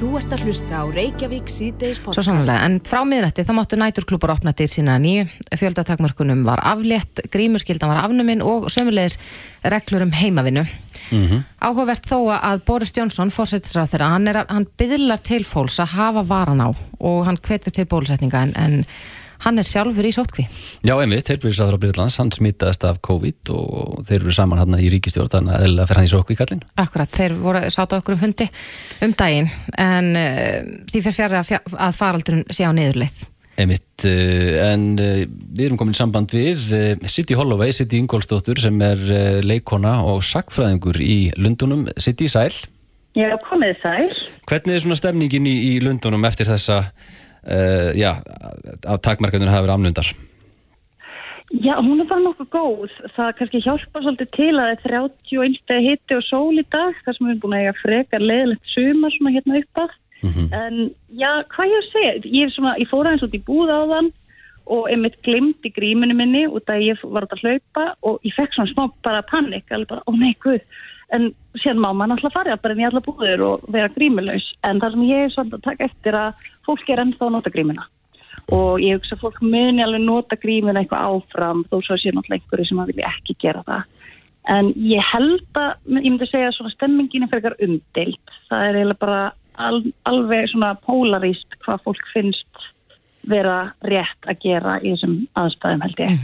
Þú ert að hlusta á Reykjavík síðdeis Svo podcast. sannlega, en frá miðrætti þá máttu næturklúpar opna til sína nýju, fjöldatakmörkunum var aflétt, grímuskyldan var afnumin og sömulegis reglur um heimavinnu. Áhugavert þó að Boris Jónsson, fórsetisráð þeirra, hann, er hann byðlar til fólks að hafa varan á og hann hvetur til bólusetninga en, en hann er sjálfur í sótkví. Já, einmitt, heilbríðisraður á Brytlands, hann smitaðist af COVID og þeir eru saman hann í ríkistjórn, þannig að eðlilega fyrir hann í sókvi kallinn. Akkurat, þeir voru sátt á okkur um hundi um daginn en uh, því fyrir fjara að faraldurinn sé á niðurleið. Einmitt, uh, en uh, við erum komin í samband við uh, City Holloway, City Ingolstóttur sem er uh, leikona og sagfræðingur í Lundunum. City Sæl, Já, komið sæl. hvernig er svona stemningin í, í Lundunum eftir þessa, uh, já, að takmarkandur hafa verið amnundar? Já, hún er bara nokkuð góð. Það kannski hjálpa svolítið til að það er 31 stegi hitti og sól í dag, þar sem við erum búin að eiga frekar leðilegt sumar svona hérna upp að. En já, hvað ég að segja? Ég, er svona, ég fór aðeins út í búð á þann og einmitt glimt í gríminu minni út að ég var að hlaupa og ég fekk svona smá bara panik, alveg bara, ó nei, guð. En síðan má maður náttúrulega fara bara inn í alla búður og vera grímulaus. En það sem ég er svona að taka eftir að fólk er ennþá að nota grímuna. og ég hugsa að fólk muni alveg nota grímuna eitthvað áfram þó svo sé náttúrulega einhverju sem að vilja ekki gera það en ég held að ég myndi segja svona stemmingin er frekar umdeilt það er eiginlega bara al, alveg svona polaríst hvað fólk finnst vera rétt að gera í þessum aðstæðum held ég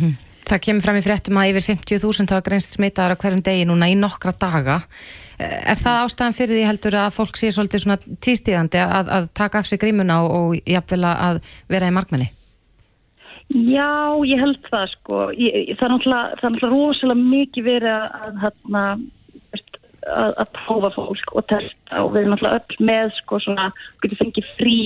Það kemur fram í fréttum að yfir 50.000 hafa greinst smitaðar á hverjum degi núna í nokkra daga. Eh, Er það ástæðan fyrir því heldur að fólk sé svolítið svona tvístíðandi að, að taka af sig grímuna og, og jafnvel að vera í markmenni? Já, ég held það sko. Ég, það, er náttúrulega, rosalega mikið verið að, hérna, að, að prófa fólk og testa og við erum náttúrulega öll með sko svona, getur fengið frí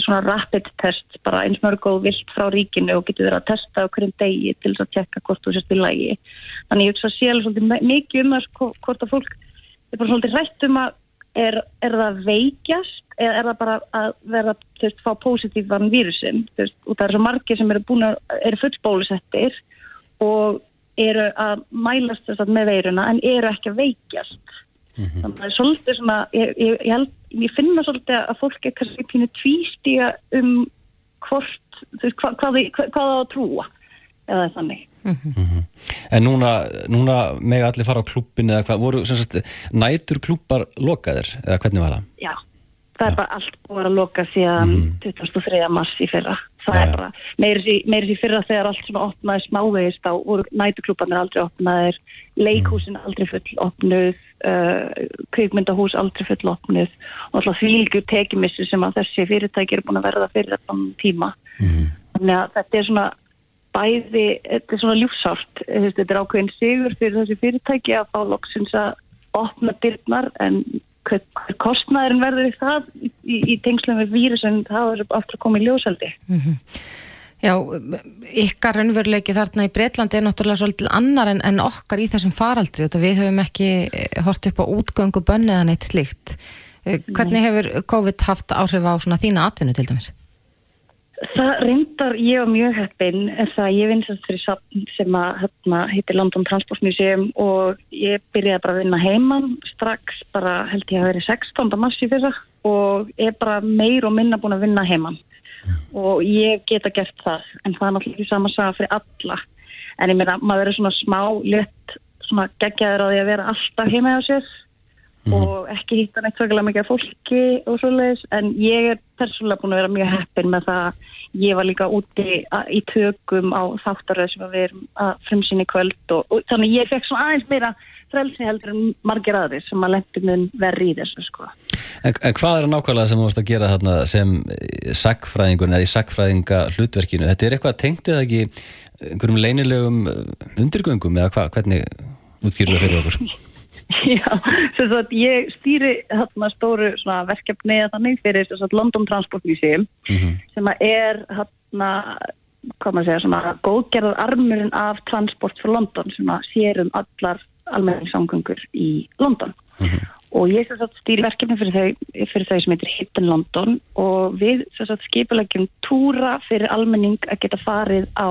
svona rapid test bara eins mörg og vilt frá ríkinu og getur verið að testa á hverjum degi til þess að tjekka hvort þú sést í lægi. Þannig ég hugsa alveg svolítið mikið um að sko, hvort að fólk er bara svolítið rætt um að er, er það veikjast eða er það bara að vera þú veist, fá positívan vírusin þú veist, og það er svo margir sem eru búin að eru fullbólusettir og eru að mælast þess að með veiruna en eru ekki að veikjast þannig að það er svolítið svona ég, ég, ég, held, ég finna svolítið að fólk er kannski pínu tvístíga um hvort, þú veist, hva, hvað, hvað, hvað það á að trúa eða þannig. En núna, núna mega allir fara á klubbin eða hvað, voru sem sagt, nætur klubbar lokaðir eða hvernig var það? Já, það er bara allt búið að loka síðan 23. mars í fyrra. Það Já, er bara, meiri því, meiri því fyrra þegar allt svona opnaði smávegist á voru nætuklúpanir aldrei opnaðir, leikhúsin aldrei full opnuð, uh, kvikmyndahús aldrei full opnuð og alltaf þvílgjur tekimissi sem að þessi fyrirtæki eru búin að verða fyrir þann tíma. Þannig að þetta er svona bæði, þetta er svona ljúfsárt, þetta er ákveðin sigur fyrir þessi fyrirtæki að fá loksins að opna dyrnar en hver, hver kostnæðurinn verður í það í, í, tengslum við vírus en það er aftur að koma í ljósaldi. Já, ykkar raunveruleiki þarna í Breitlandi er náttúrulega svolítið annar en, en okkar í þessum faraldri og við höfum ekki eh, hort upp á útgöngu bönni eða neitt slíkt. Eh, Hvernig hefur COVID haft áhrif á svona þína atvinnu til dæmis? Það reyndar ég var mjög heppin en það ég vinsast fyrir safn sem að hérna, heitir London Transport Museum og ég byrjaði bara að vinna heiman strax bara held ég að verið 16. mars í fyrra og ég er bara meir og minna búin að vinna heiman og ég geta gert það en það er náttúrulega ekki sama saga fyrir alla en ég meina maður er svona smá létt svona geggjaður á því að vera alltaf heima á sér og ekki hitta neitt svakalega mikið fólki og svoleiðis en ég er persónulega búin að vera mjög heppin með það að ég var líka úti í tökum á þáttaröð sem við erum að frumsýna í kvöld og, og þannig ég fekk svona aðeins meira frelsi heldur en margir aðrir sem að lendur mun verri í þessu sko. En, en hvað er það nákvæmlega sem þú varst að gera þarna sem sagfræðingun eða í sagfræðinga hlutverkinu? Þetta er eitthvað tengt eða ekki einhverjum leynilegum eh, undirgöngum eða hvað? Hvernig útskýrur það fyrir okkur? Já, sem sagt ég stýri hérna stóru svona verkefni þannig fyrir sem sagt London Transport Museum sem að er hérna hvað maður segja, svona góðgerðar armurinn af transport fyrir London sem að sér um allar almenningssamgöngur í London og ég sem sagt stýri verkefni fyrir þau, fyrir þau sem heitir Hidden London. Og við sem sagt skipulegjum túra fyrir almenning að geta farið á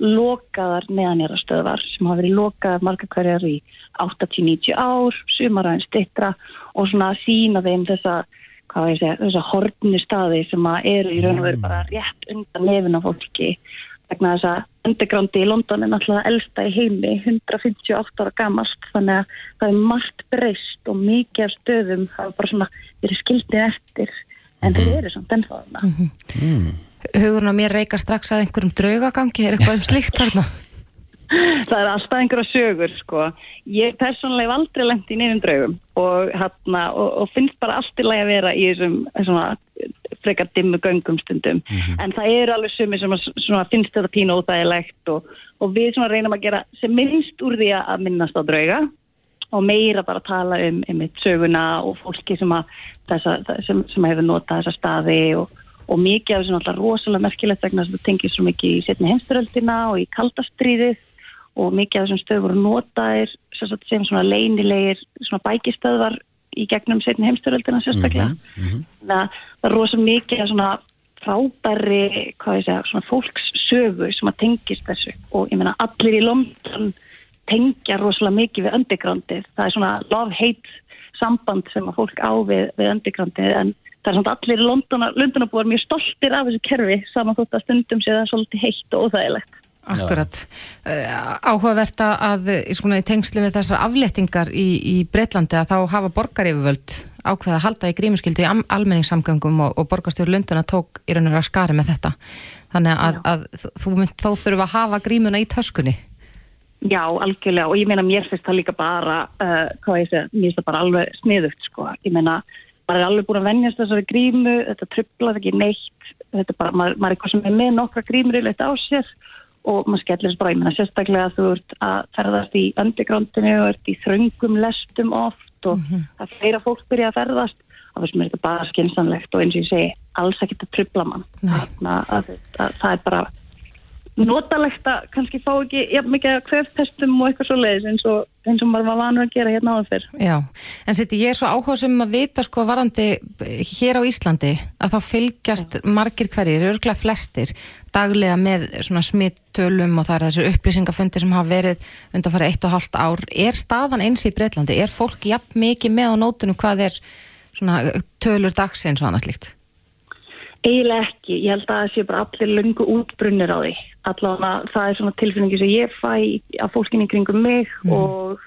lokaðar neðanjara stöðvar sem hafa verið lokaðar marga hverjar í 80-90 ár, sumar aðeins stittra og svona sína þeim þessa hvað ég segja, þess að hortni staði sem að eru í raun og veru bara rétt undan nefn á fólki vegna þess að undergrándi í London er náttúrulega elsta í heimi, 158 ára gamast, þannig að það er margt breyst og mikið af stöðum hafa bara svona verið skildið eftir en þeir eru samt ennþá þarna. Hugurinn á mér reykar strax að einhverjum draugagangi er eitthvað um slíkt þarna. Það er alltaf einhverja sögur sko. Ég persónulega hef aldrei lengt í nefnum draugum og, hana, og, og finnst bara allt í lagi að vera í þessum svona, frekar dimmu göngum stundum. En það eru alveg sumi sem að, svona, finnst þetta pínu óþægilegt og, og við svona reynum að gera sem minnst úr því að minnast á drauga og meira bara tala um einmitt söguna og fólki sem, þessa, sem, sem hefur notað þessa staði og, og mikið af þessu náttúrulega rosalega merkilegt vegna þess að það tengir svo mikið í setni heimsturöldina og í kaldastriðið og mikið af þessum stöð voru notaðir sem, sagt, sem svona leynilegir svona bækistöðvar í gegnum setni heimsturöldina sérstaklega. Mm -hmm. Það, það er rosalega mikið af svona frábæri, hvað ég segja, svona fólkssögu sem að tengist þessu og ég meina allir í London tengja rosalega mikið við undergroundið. Það er svona love-hate samband sem að fólk á við, við undergroundið en það er svona allir í Londonabúar mjög stoltir af þessu kerfi saman þótt að stundum sé það svolítið heitt og óþægilegt. Akkurat. Uh, áhugavert að svona, í tengslu við þessar aflettingar í, í Breitlandi að þá hafa borgaryfirvöld ákveða að halda í grímuskyldu í almenningssamgöngum og, og borgarstjóður Lunduna tók í raun og að skari með þetta. Þannig að, að þú mynd þó þurfa að hafa grímuna í töskunni. Já, algjörlega og ég meina mér finnst það líka bara, uh, hvað ég segja, mér finnst það bara alveg sniðugt sko. Ég meina, maður er alveg búin að vennjast þessari grímu, þetta trublaði ekki neitt, þetta bara, maður, maður er eitthvað sem er með nokkra grímur í leitt á sér og maður skellir bara, ég meina sérstaklega að þú ert að ferðast í undergroundinu og ert í þröngum lestum oft og mm -hmm. að fleira fólk byrja að ferðast þá finnst mér þetta bara skynsanlegt og eins og ég segi, alls ekkert að trubla mann þannig að, að, að það er bara notalegt að kannski fá ekki ja, mikið að kvefpestum og eitthvað svo leiðis eins og, eins og maður var vanur að gera hérna áður fyrr. Já, en seti ég er svo áhugasum að vita sko varandi hér á Íslandi að þá fylgjast ja. margir hverjir, örglega flestir daglega með svona smittölum og það er þessu upplýsingafundi sem hafa verið undan fara eitt og halvt ár. Er staðan eins í Breitlandi? Er fólk jafn mikið með á nótunum hvað er svona tölur dagsins og annað slíkt? Eiginlega ekki, ég held að það sé bara allir lungu útbrunnir á því. Allavega það er svona tilfinningi sem ég fæ af fólkinni kringum mig mm. og,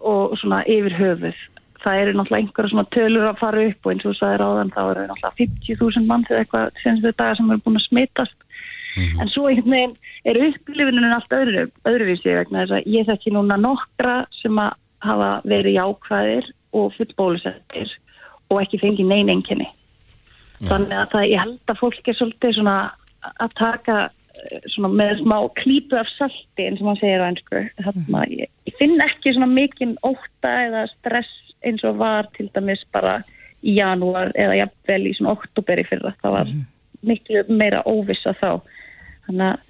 og svona yfir höfuð. Það eru náttúrulega einhverja svona tölur að fara upp og eins og það er áðan þá eru náttúrulega 50.000 mann til eitthvað senst þau dagar sem eru búin að smitast. Mm. En svo einhvern veginn er upplifinunin allt öðru, öðruvísi vegna þess að ég þekki núna nokkra sem að hafa verið jákvæðir og fullbólusettir og ekki fengið neyn enginni. Þannig að það, ég held að fólk er svolítið svona að taka svona með smá klípu af salti eins og maður segir á einsku. Þannig að ég, ég finn ekki svona mikinn óta eða stress eins og var til dæmis bara í janúar eða jafnvel í svona oktoberi fyrra. Það var mhm. miklu meira óvisa þá. Þannig að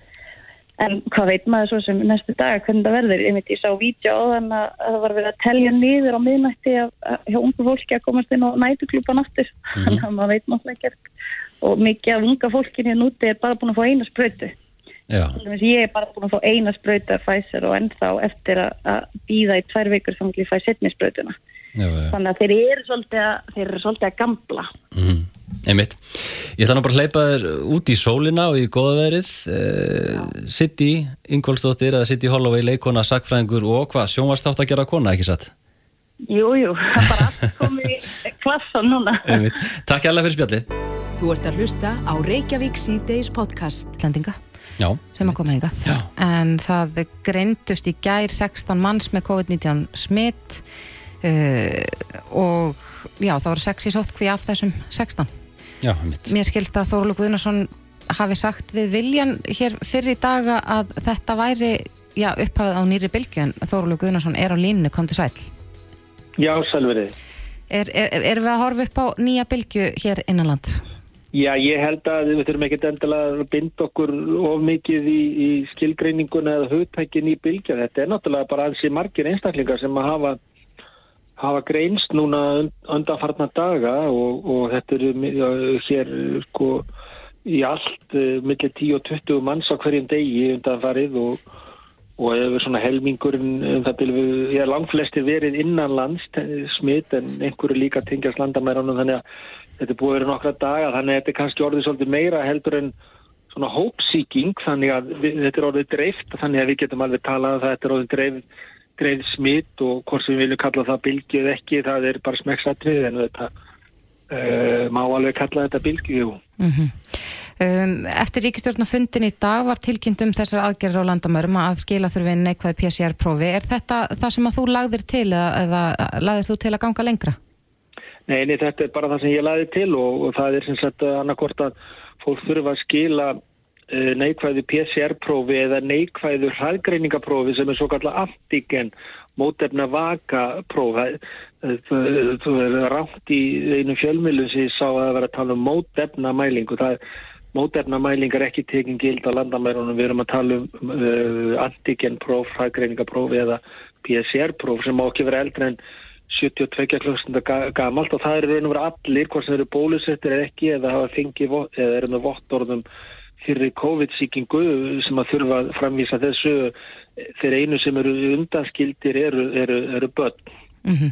En hvað veit maður svo sem næstu dag hvernig það verður? Ég myndi ég sá vídeo á þann að það var verið að telja niður á miðnætti hjá ungu fólki að komast inn á nætuklúpan aftur. Mm. Þannig að maður veit náttúrulega ekki. Og mikið af unga fólkinni núti er bara búin að fá eina spröytu. Ég er bara búin að fá eina spröytu að fæsir og ennþá eftir að býða í tvær vikur sem ekki fæ setni spröytuna. Þannig að þeir eru svolítið að, þeir eru svolítið að gamla. Mm. Einmitt. Ég ætla nú bara að hleypa þér út í sólina og í goðaverið uh, City, Ingolstóttir eða City Holloway, leikona, sagfræðingur og hvað, sjónvarstátt að gera kona, ekki satt? Jú, jú, það bara komið í klassan núna Einmitt. Takk hjálpa fyrir spjalli Þú ert að hlusta á Reykjavík C-Days podcast. Lendinga Já. sem að koma hingað. En það greintust í gær 16 manns með COVID-19 smitt uh, og já, það voru 6 í sótkví af þessum 16 Já, Mér skilst að Þóruður Guðnarsson hafi sagt við viljan hér fyrir í daga að þetta væri já, upphafið á nýri bylgu en Þóruður Guðnarsson er á línu, kom til sæl Já, sælverið er, er, er við að horfa upp á nýja bylgu hér innanland? Já, ég held að við þurfum ekkert endilega að binda okkur of mikið í, í skilgreininguna eða hugtækin í bylgja. Þetta er náttúrulega bara ansi margir einstaklingar sem að hafa hafa greinst núna undanfarnar daga og, og þetta eru hér sko í allt uh, millir 10 og 20 manns á hverjum degi undanfarið og, og hefur svona helmingurinn um það byrju, ég er langflesti verið innan lands smitt en einhverju líka tengjast landamærunum þannig að þetta er búið að vera nokkra daga þannig að þetta er kannski orðið svolítið meira heldur en svona hópsíking þannig að við, þetta er orðið dreift þannig að við getum alveg talað að þetta er orðið dreif, dreif smitt og hvort sem við viljum kalla það bilgju eða ekki það er bara smekksatrið en þetta uh, má alveg kalla þetta bilgju mm Um, eftir ríkistjórnafundin í dag var tilkynnt um þessar aðgerður á landamörum að skila þurfi neikvæði PCR-prófi. Er þetta það sem að þú lagðir til eða, eða lagðir þú til að ganga lengra? Nei, nei, þetta er bara það sem ég lagði til og, og það er sem sagt annarkort að fólk þurfa að skila uh, neikvæði PCR-prófi eða neikvæðu hraðgreiningaprófi sem er svo kallar antigen mótefna vaka próf. Þú er rátt í einu fjölmilu sem ég sá að það var að tala um mótefna mælingu. Það er mótefnamælingar ekki tekin gild á landamærunum, við erum að tala um uh, antigenpróf, hraðgreiningapróf eða PCR-próf sem má ekki vera eldre en 72 klukkstundu gamalt og það eru raun og vera allir, hvort sem eru bólusettir eða ekki eða hafa fengið eða eru með vottorðum fyrir COVID-síkingu sem að þurfa að framvísa þessu þeir einu sem eru undanskildir eru, eru, eru börn. Mm -hmm.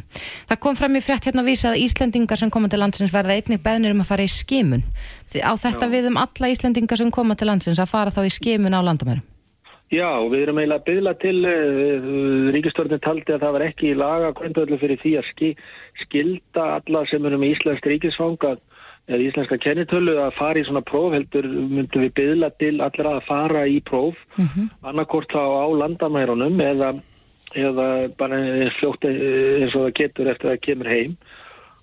Það kom fram í frétt hérna að vísa að Íslendingar sem koma til landsins verða einnig beðnir um að fara í skimun. Á þetta Já. við um alla Íslendingar sem koma til landsins að fara þá í skimun á landamærum? Já, við erum eiginlega byggla til eh, Ríkistórnir taldi að það var ekki í laga grundöldu fyrir því að ski, skilda alla sem eru með Íslensk ríkisfanga eða íslenska kennitölu að fara í svona próf heldur myndum við byggla til allra að fara í próf mm -hmm. annarkort þá á landamærunum eða eða bara fljótt eins og það getur eftir að kemur heim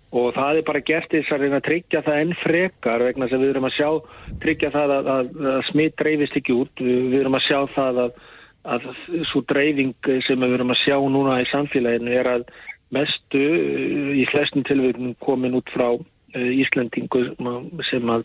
og það er bara gert þess að reyna að tryggja það enn frekar vegna sem við erum að sjá tryggja það að, að, að smitt dreifist ekki út. Við erum að sjá það að, að svo dreifing sem við erum að sjá núna í samfélaginu er að mestu í flestum tilvægum komin út frá eh, Íslandingu sem að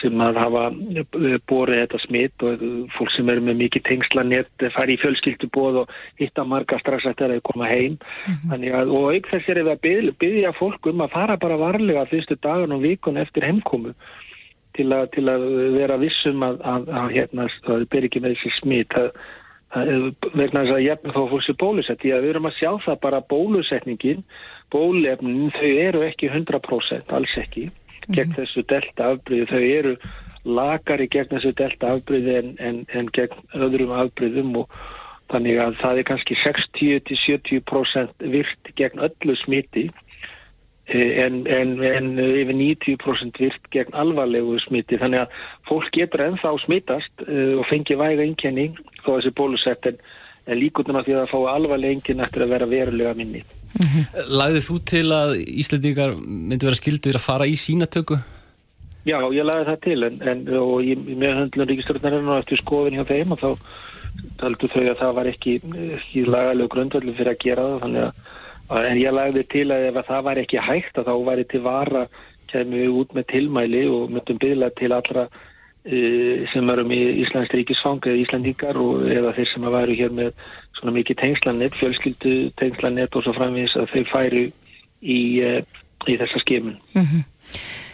sem að hafa eh, borið þetta smitt og fólk sem eru með mikið tengslanett fari í fjölskyldubóð og hitta marga strax að það er að koma heim. Mm -hmm. að, og auk þess er við að byggja, byggja fólk um að fara bara varlega fyrstu dagan og vikun eftir heimkomu til, a, til að vera vissum að, að, að hérna, það ber ekki með þessi smitt vegna þess að er þá fólks í bólusett því að við erum að sjá það bara bólusetningin bólefnin þau eru ekki 100% alls ekki gegn þessu delta afbríði. Þau eru lagari gegn þessu delta afbríði en, en, en gegn öðrum afbríðum og þannig að það er kannski 60-70% virt gegn öllu smiti eh, en, en yfir 90% virt gegn alvarlegu smiti. Þannig að fólk getur ennþá smitast uh, og fengi væga einkenning þó þessi bólusett en líkundum að því að það fá alvarlega enginn eftir að vera verulega minni. Mm -hmm. Lagðið þú til að Íslandingar myndi vera skildur að fara í sínatöku? Já, ég lagði það til en, en ég, með höndlun ríkistörnarinn og eftir skoðin hjá þeim og þá taldu þau að það var ekki, ekki lagalegu grundvöldu fyrir að gera það þannig að en ég lagði til að ef að það var ekki hægt að þá væri til vara kemur við út með tilmæli og myndum byggla til allra sem eru með Íslands ríkisfang eða Íslandingar og eða þeir sem að væru hér með svona mikið tengslanett, fjölskyldu tengslanett og svo framvís að þeir færi í, eh, í þessa skimun. Mm -hmm.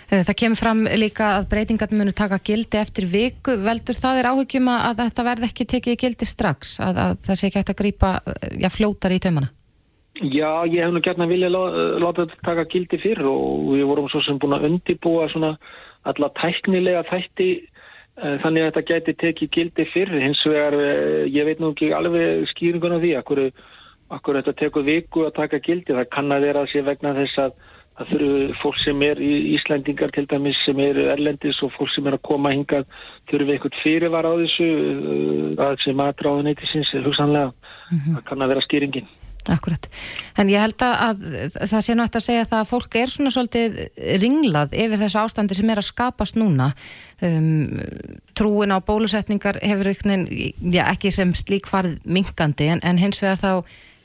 Það kemur fram líka að breytingarnir munu taka gildi eftir viku. Veldur það er áhugjum að þetta verði ekki tekið gildi strax, að, að það sé ekki hægt að grýpa já, fljótar í taumana? Já, ég hef nú gert að vilja láta þetta taka gildi fyrr og við vorum svo sem búin að undibúa svona alla tæknilega þætti Eh, þannig að þetta gæti tekið gildi fyrr, hins vegar eh, ég veit nú ekki alveg skýringun á því akkur, akkur þetta tekur viku að taka gildi, það kann að vera að sé vegna þess að það þurfu fólk sem er í Íslandingar til dæmis sem eru erlendis og fólk sem er að koma hingað þurfu eitthvað fyrirvar á þessu eh, að sem aðráðun eitthvað hugsanlega, mm -hmm. það kann að vera skýringin. Akkurat, en ég held að það sé nátt að segja það að fólk er svona svolítið ringlað yfir þessu ástandi sem er að skapast núna um, trúin á bólusetningar hefur já, ekki sem slík farið minkandi en, en hins vegar þá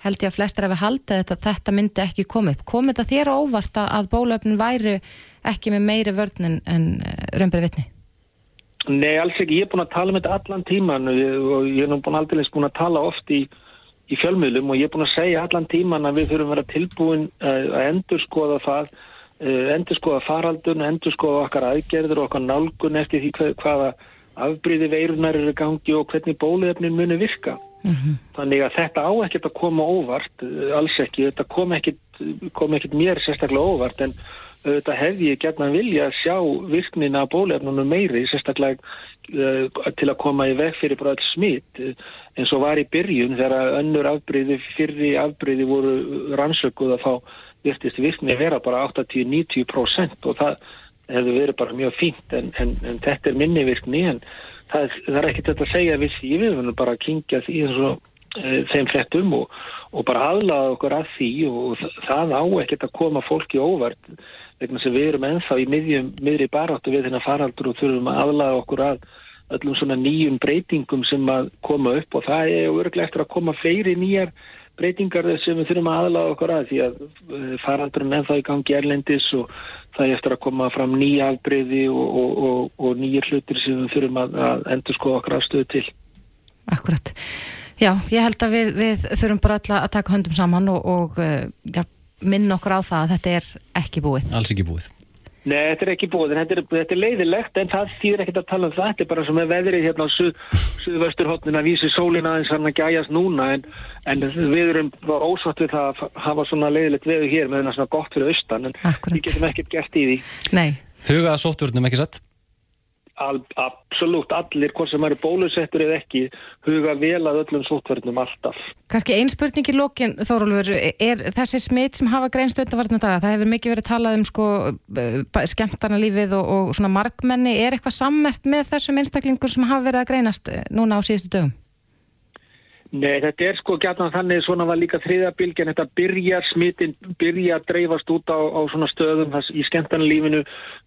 held ég að flestir hefur haldið þetta þetta myndi ekki koma upp. Kom þetta þér á óvart að bólöfnin væri ekki með meiri vörn en, eh, römbri vitni? Nei, alls ekki. Ég er búin að tala um þetta allan tíman og ég er nú búin aldrei búin að tala oft í í fjölmiðlum og ég er búin að segja allan tíman að við þurfum að vera tilbúin uh, að endur skoða það, uh, endur skoða faraldun, endur skoða okkar aðgerður og okkar nálgun eftir því hvað, hvaða afbríði veirunar eru gangi og hvernig bóluefnin muni virka. þannig að þetta á ekkert að koma óvart eh, alls ekki, þetta kom ekkert kom ekkert mér sérstaklega óvart en auðvitað hefði ég gætna vilja að sjá virknina bólefnunum meiri sérstaklega uh, til að koma í veg fyrir bara all smitt eins og var í byrjun þegar önnur afbreyði, fyrri afbreyði voru rannsökuð að þá virtist virkni vera bara 80-90% og það hefði verið bara mjög fínt. En, en, en þetta er minni virkni en það, það er ekkert þetta að segja við því. Við verðum bara að kingja því eins og e, þeim frettum og, og bara aðlaða okkur að því og það á ekkert að koma fólki óvart vegna sem við erum ennþá í miðjum, miðri baráttu við þennan faraldur og þurfum að aðlaða okkur að öllum svona nýjum breytingum sem að koma upp og það er örglega eftir að koma fleiri nýjar breytingar sem við þurfum að aðlaða okkur að því að eh, faraldurinn ennþá í gangi erlendis og það er eftir að koma fram nýja afbreyði og, og, og, og nýjir hlutir sem við þurfum að, að endur sko okkar afstöðu til. Akkurat. Já, ég held að við, við þurfum bara öll að taka höndum saman og eh, já, minna okkur á það að þetta er ekki búið. Alls ekki búið. Nei, þetta er ekki búið, en þetta er, þetta er leiðilegt en það þýðir ekkert að tala um það, þetta er bara sem er veðrið hérna á suð, suðvösturhotnin að vísi sólina aðeins hann að gæjast núna en, en við erum bara ósátt við það að hafa svona leiðilegt veður hér með þennan svona gott fyrir austan en Akkúrat. við getum ekkert gert í því. Nei, Huga að sóttvörnum ekki satt? Absolutt, allir, hvort sem eru bólusettur eða ekki, huga vel að öllum sótverðnum alltaf. kannski ein spurning í lókin, Þórólfur, er þessi smitt sem hafa greinst undanvarna daga, það hefur mikið verið talað um sko skemmtana lífið og, og svona markmenni, er eitthvað sammert með þessum einstaklingur sem hafa verið að greinast eh, núna á síðustu dögum? Nei, þetta er sko gætna þannig, svona var líka þriðabilgjan, þetta byrjar smittin, byrja að dreifast út á, á svona stöðum þess, í skemmtarnalífinu,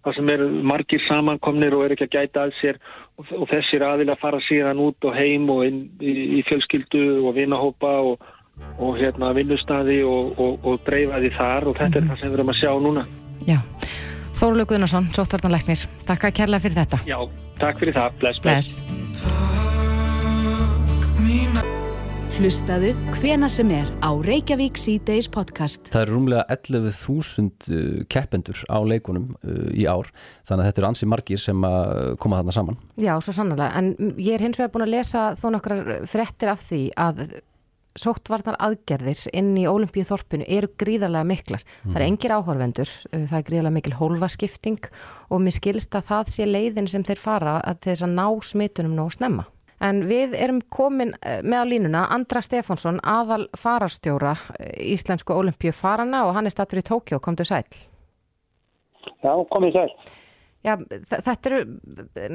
það sem er margir samankomnir og er ekki að gæta að sér og, og þessir aðila fara síðan út og heim og inn í, í fjölskyldu og vinahópa og, og hérna vinnustadi og, og, og dreifa því þar og þetta er það sem við erum að sjá núna. Já, Þórólfur Guðnarsson, sóttvartanleiknir, takk að kærlega fyrir þetta. Já, takk fyrir það, bless, bless. Bless. Hlustaðu hvena sem er á Reykjavík C-Days podcast. Það eru rúmlega 11.000 uh, keppendur á leikunum uh, í ár þannig að þetta eru ansi margir sem að koma þarna saman. Já, svo sannlega, en ég er hins vegar búin að lesa þó nokkrar frettir af því að sóttvarnar aðgerðir inn í Ólimpíu þorpinu eru gríðarlega miklar. Það er engir áhorfendur, uh, það er gríðarlega mikil hólfaskipting og mér skilst að það sé leiðin sem þeir fara að þess að ná smitunum nóg snemma. En við erum komin eh, með á línuna Andra Stefánsson, aðal fararstjóra eh, Íslensku Ólimpíu farana og hann er stattur í Tókjó, komdu sæl. Já, komið sæl. Já, þetta eru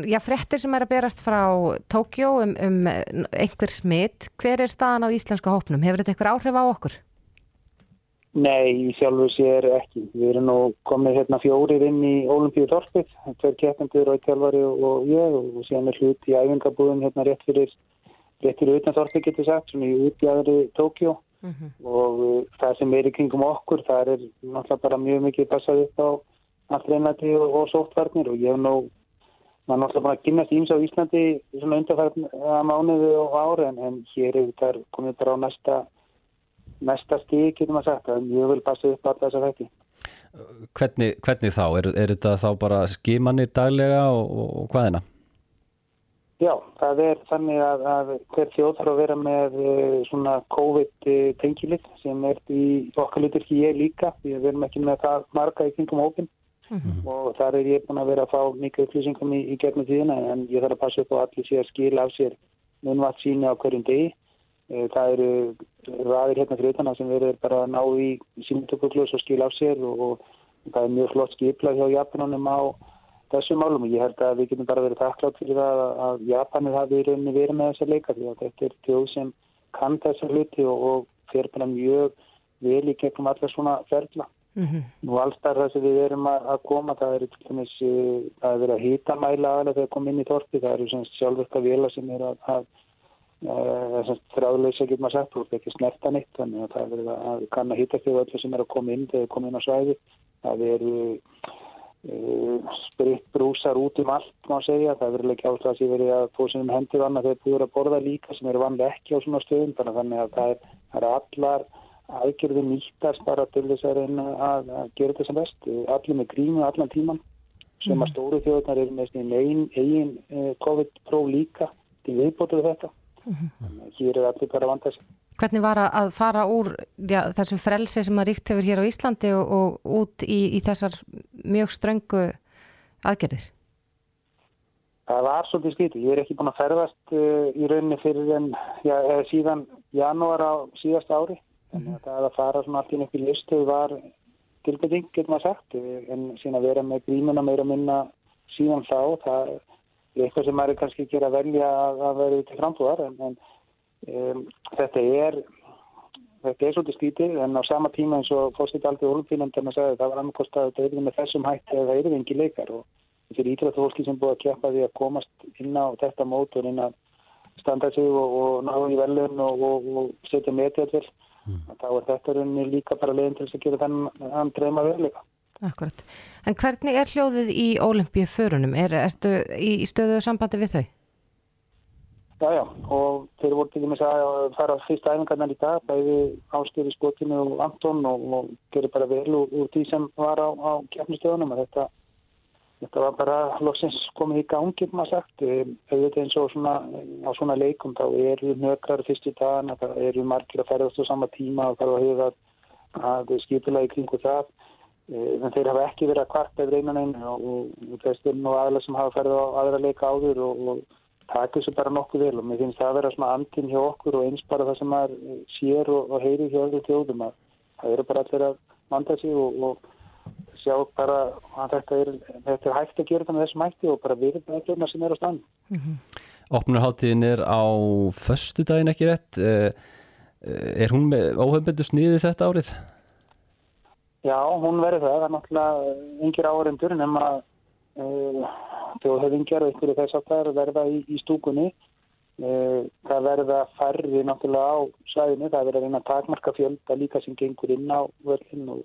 já, frettir sem er að berast frá Tókjó um, um einhver smitt. Hver er staðan á íslenska hópnum? Hefur þetta einhver áhrif á okkur? Nei, í sjálfu sér ekki. Við erum nú komið hérna fjórir inn í Ólimpíu Þorpið, tveir keppendur og tjálfari og, ég og síðan er hlut í æfingabúðum hérna rétt fyrir, rétt fyrir utan Þorpið getur sagt, svona í útjæðri Tókjó og uh, það sem er í kringum okkur, það er náttúrulega bara mjög mikið passað upp á allt reynati og, og sóttvarnir og ég hef nú maður náttúrulega bara að kynast íms á Íslandi svona undarfærna mánuðu og ári en, en hér er þetta komið bara á næsta næsta stík, getur maður sagt, að mjög vil passa upp alla þessa þætti. Hvernig, hvernig þá? Er, er þetta þá bara skimanir daglega og, og, og hvaðina? Já, það er þannig að, að hver þjóð þarf að vera með eh, svona COVID-tengilið sem er í okkar litur ekki ég líka, því að við erum ekki með það marga í kringum hópin og þar er ég búin að vera að fá mikið upplýsingum í, í gegnum tíðina en ég þarf að passa upp á að allir sé að skila af sér munvatt síni á hverjum degi. Eh, Það eru raðir hérna fyrir utan að sem verður bara að ná í símtökuglus og skila af sér og, og það er mjög flott skiplað hjá Japanunum á þessum málum og ég held að við getum bara verið takklátt fyrir það að- Japanir hafi í rauninni verið með þessa leika því að þetta er þjóð sem kann þessa hluti og, og fer bara mjög vel í gegnum alla svona ferla. Nú allstar það sem við erum að, koma, það er eh, það er verið að hýta mæla aðlega þegar kom inn í þorpi, það eru semst sjálfverka vila sem er að, að þráðleysa getur maður sagt, þú ert ekki snerta neitt, þannig að það er verið að kanna hýta þegar öllu sem er að koma inn, þegar þeir koma inn á svæði, það eru uh, spritt brúsar út um allt, má segja, það er verið ekki ástæða að sé verið að fóða sem hendur annað þegar þú eru að borða líka sem eru vanlega ekki á svona stöðum, þannig að að það er, það er allar aðgerði nýttast bara til þess að að, að gera þetta sem best, allir með grímu allan tíman, sem að stóru þjóðnar eru með eigin eh, COVID-próf líka. Til viðbótuð þetta Þannig að Hér er allir bara vanda sig. Hvernig var að- fara úr já, þessum frelsi sem að ríkt hefur hér á Íslandi og, og út í, í þessar mjög ströngu aðgerðir? Það var svolítið skrítið. Ég er ekki búin að ferðast uh, í rauninni fyrir en já, síðan janúar á síðasta ári. Þannig að það að fara svona allt í nefnir listu var tilbygging, getur maður sagt. En síðan að vera með grímuna meira minna síðan þá, það eitthvað sem maður er kannski ekki að velja að, að vera út í framfúðar. En, en um, þetta er þetta er svolítið skrítið en á sama tíma eins og fórstitt aldrei olimpíunum það var annarkost að þetta er með þessum hætti eða er engi leikar og fyrir íþróttafólki sem búið að keppa því að komast inn á þetta mót og inn að standa sig og, og ná í velun og, og, og setja metið til þá er þetta rauninni líka bara leiðin til þess að gera þennan dreyma veruleika. Akkurat. En hvernig er hljóðið í ólimpíu förunum? Er, ertu í, í stöðu sambandi við þau? Já, já, og þeir voru til dæmis að fara fyrsta æfingarnar í dag, bæði ástýri skotinu og Anton og, og gerir bara vel úr, úr því sem var á, á keppnistöðunum og þetta, þetta var bara loksins komið í gangi, maður sagt, auðvitað eins og svona, á svona leikum þá eru nökrar fyrstu dagana, það eru margir að ferðast á sama tíma og það er að hefða að skipula í kringu það, en þeir hafa ekki verið að kvarta yfir einan einu og, og, og þessum og aðla sem hafa ferðið á aðra leika áður og, og taka þessu bara nokkuð vel og mér finnst það að vera svona andin hjá okkur og eins bara það sem maður sér og, og heyrir hjá öðru þjóðum að það eru bara allir að vanda sig og, og sjá bara að þetta er, þetta er hægt að gera þetta með þessum hætti og bara við þetta sem er á stann. Opnurháttíðin er á föstu daginn ekki rétt Eh, eh, er hún með óhefnbendu sniði þetta árið? Já, hún verður það, það er náttúrulega yngir áhörendur nema uh, þjóðhefingjar og einhverju þess að það verða í, í stúkunni. Uh, það verða færri náttúrulega á svæðinu, það verður að að takmarka fjölda líka sem gengur inn á völlin og,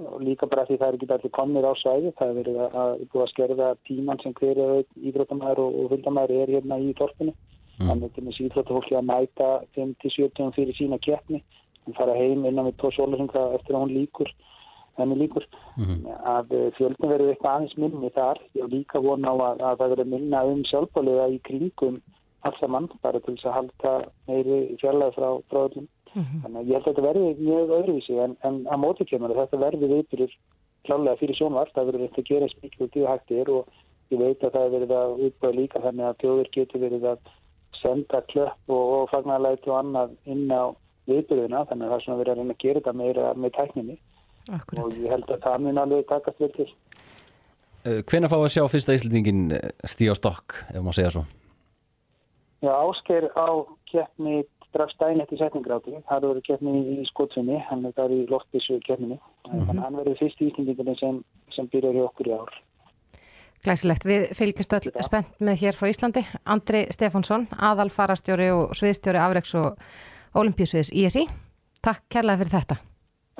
og líka bara því það er ekki allir komnir á svæði, það verður að, að að skerða tíman sem hverju ídróttamæður og, og hundamæður er hérna í torfinu. Mm. Þannig að þessi ídróttafólki að mæta 5-70 fyrir sína keppni og fara heim innan við tvo sólarsenga eftir að hún líkur henni líkur. Að fjöldin verður eitthvað aðeins minni þar. Hef líka vona á að, að það verður minna um sjálfbálega í kringum allsamann bara til þess að halda meiri fjarlæði frá, frá öllum. Þannig að ég held að þetta verður mjög öðruvísi en, en að móti kemur að þetta verður viðbyrjur klálega fyrir sjónvart það verður eitthvað að gera spík út í hættir og ég veit að það verður að útbæða líka þannig að þjóður getur verið að senda klöpp og, og fagnarlæti og annað inn á viðbyrjuna þannig að það er svona verið að reyna að gera þetta meira með tækninni Akkurat. og ég held að það mun alveg takast vel til. Hvenær fá að sjá fyrsta Íslandingin stíð á stokk, ef maður segja svo? Já, Ásker á keppni strax dæn eftir setningráti. Það eru keppni í skotsunni, hann er þar í loftbísu keppninni. Mm -hmm. Hann verður fyrst Íslandingin sem, sem byrjar í okkur í ár. Glæsilegt, við fylgjumst öll spennt með hér frá Íslandi. Andri Stefánsson, aðal farastjóri og sviðstjóri afreiks og olimpíusviðs ISI. Takk kærlega fyrir þetta.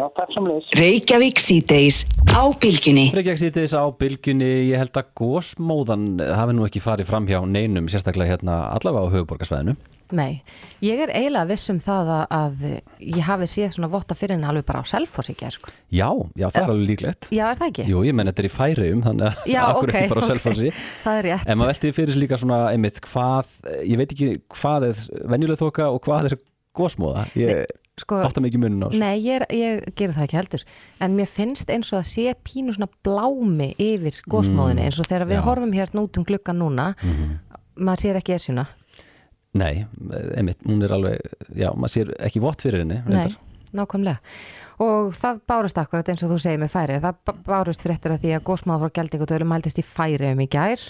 Já, takk sem leys. Reykjavík síðdeis á bylgjunni. Reykjavík sýtis á bylgjunni, ég held að gósmóðan hafi nú ekki farið fram hjá neinum, sérstaklega hérna allavega á höfuborgarsvæðinu. Nei, ég er eiginlega viss um það að, að ég hafi séð svona votta fyrir henni alveg bara á selfos ekki, sko. Já, já, það er alveg líklegt. Já, er það ekki? Jú, ég menn þetta er í færium, þannig að Já, akkur ok, ekki bara á ok. selfossi. Það er rétt. En maður velti fyrir sig líka svona, einmitt, hvað, ég veit ekki hvað er venjuleg þoka og hvað er gósmóða. Ég Sko, átta mikið munum á þessu. Nei, ég, ég gerir það ekki heldur en mér finnst eins og að sé pínu svona blámi yfir gósmóðinni eins og þegar við já. horfum hérna út um gluggan núna maður sér ekki esjuna Nei, einmitt, hún er alveg, já, maður sér ekki vott fyrir henni. Nei, reyndar. nákvæmlega og það bárust akkurat eins og þú segir með færi það bá- bárust fréttir að því að gósmóða frá geldingutölu mæltist í færi um í gær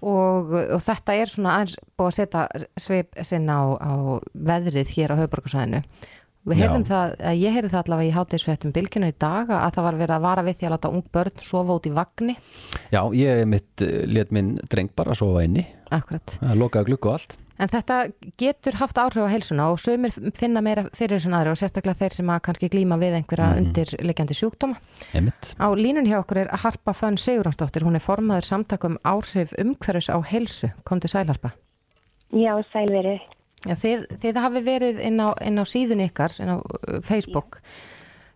og, og þetta er svona aðeins búið að setja svip sinn á, á veðrið hér á höfuborgarsæðinu Við Já. heyrðum það, að ég heyrði það allavega í hátegisfréttum bylginu í dag að það var verið að vara við því að láta ung börn sofa út í vagni. Já, ég mitt let minn dreng bara sofa inni, Akkurat. það lokaði glugg og allt. En þetta getur haft áhrif á heilsuna og sömur finna meira fyrir þessu aðri og sérstaklega þeir sem að kannski glíma við einhverja Mhm. undirliggjandi sjúkdóma. Einmitt. Á línun hjá okkur er Harpa Fönn Sigurðansdóttir, hún er formaður samtakum áhrif umhverfis á heilsu. Komdu sæl Harpa. Já, sælverið. Já, þið, þið hafi verið inn á, inn á síðun ykkar, inn á uh, Facebook,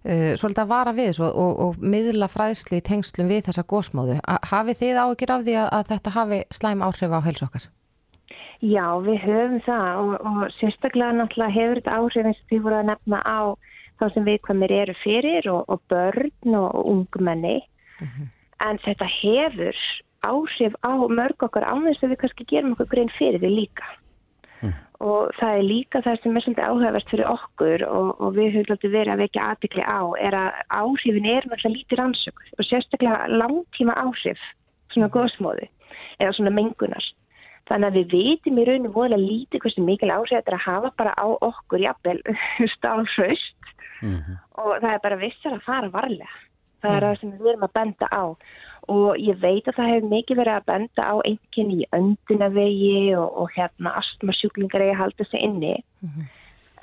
uh, svolítið að vara við og, og, og miðla fræðslu í tengslum við þessa gósmóðu. Hafið þið áhyggjur af því að, að þetta hafi slæm áhrif á heilsu okkar? Já, við höfum það og, og sérstaklega náttúrulega hefur þetta áhrif eins og því voru að nefna á þá sem við hvað mér eru fyrir og, og börn og, ungmenni. En þetta hefur áhrif á mörg okkar ánvegs að við kannski gerum okkur grein fyrir því líka og það er líka það sem er svolítið áhugavert fyrir okkur og, og við höfum alltaf verið að vekja aðbyggli á er að áhrifin er náttúrulega lítið rannsökuð og sérstaklega langtíma áhrif svona góðsmóði eða svona mengunar. Þannig að við vitum í rauninu voðalega lítið hversu mikil áhrif þetta er að hafa bara á okkur jafnvel stálfraust og það er bara vissar að fara varlega. Það er það sem við erum að benda á og ég veit að það hefur mikið verið að benda á einhvern í öndunavegi og, og hérna astmasjúklingar að halda sig inni.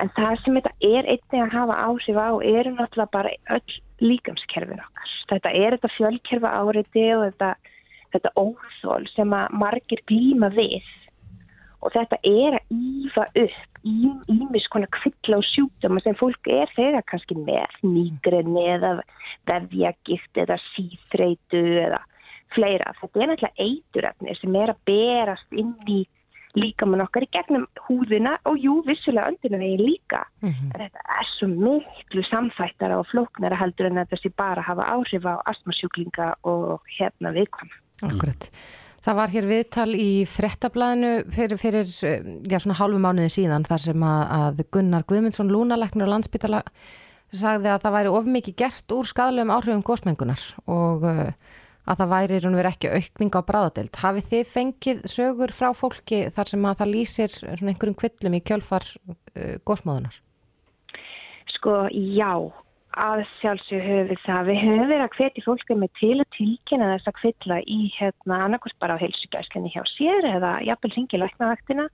En það sem þetta er einnig að hafa áhrif á eru náttúrulega bara öll líkamskerfin okkar. Þetta er þetta fjölkerfa áriði og þetta, þetta óþól sem að margir glíma við og þetta er að ífa upp ímis konar kvilla og sjúkdóma sem fólk er þegar kannski með nýgrinni eða vefjagift eða síþreitu eða fleira. Þetta er náttúrulega eituröfni sem er að berast inn í líkamann okkar í gegnum húðina og jú, vissulega öndunum veginn líka. En þetta er svo miklu samfættara og flóknara heldur en þetta sé bara hafa áhrif á astmasjúklinga og hérna viðkvæma. Akkurat. Það var hér viðtal í frettablaðinu fyrir, fyrir já, svona hálfu mánuði síðan þar sem að, að Gunnar Guðmundsson, lúnaleknur og landsbytala sagði að það væri of mikið gert úr skadalöfum áhrifum gósmengunar og uh, að það væri raun og verið ekki aukning á bráðadeild. Hafið þið fengið sögur frá fólki þar sem að það lýsir einhverjum kvillum í kjölfar uh, gósmóðunar? Sko, já, að sjálfsög höfum við það. Við höfum verið að hvetja fólki með til að tilkynna þess að kvilla í hérna annarkvæmst bara á heilsugæslinni hjá sér eða jafnvel hringi læknavaktina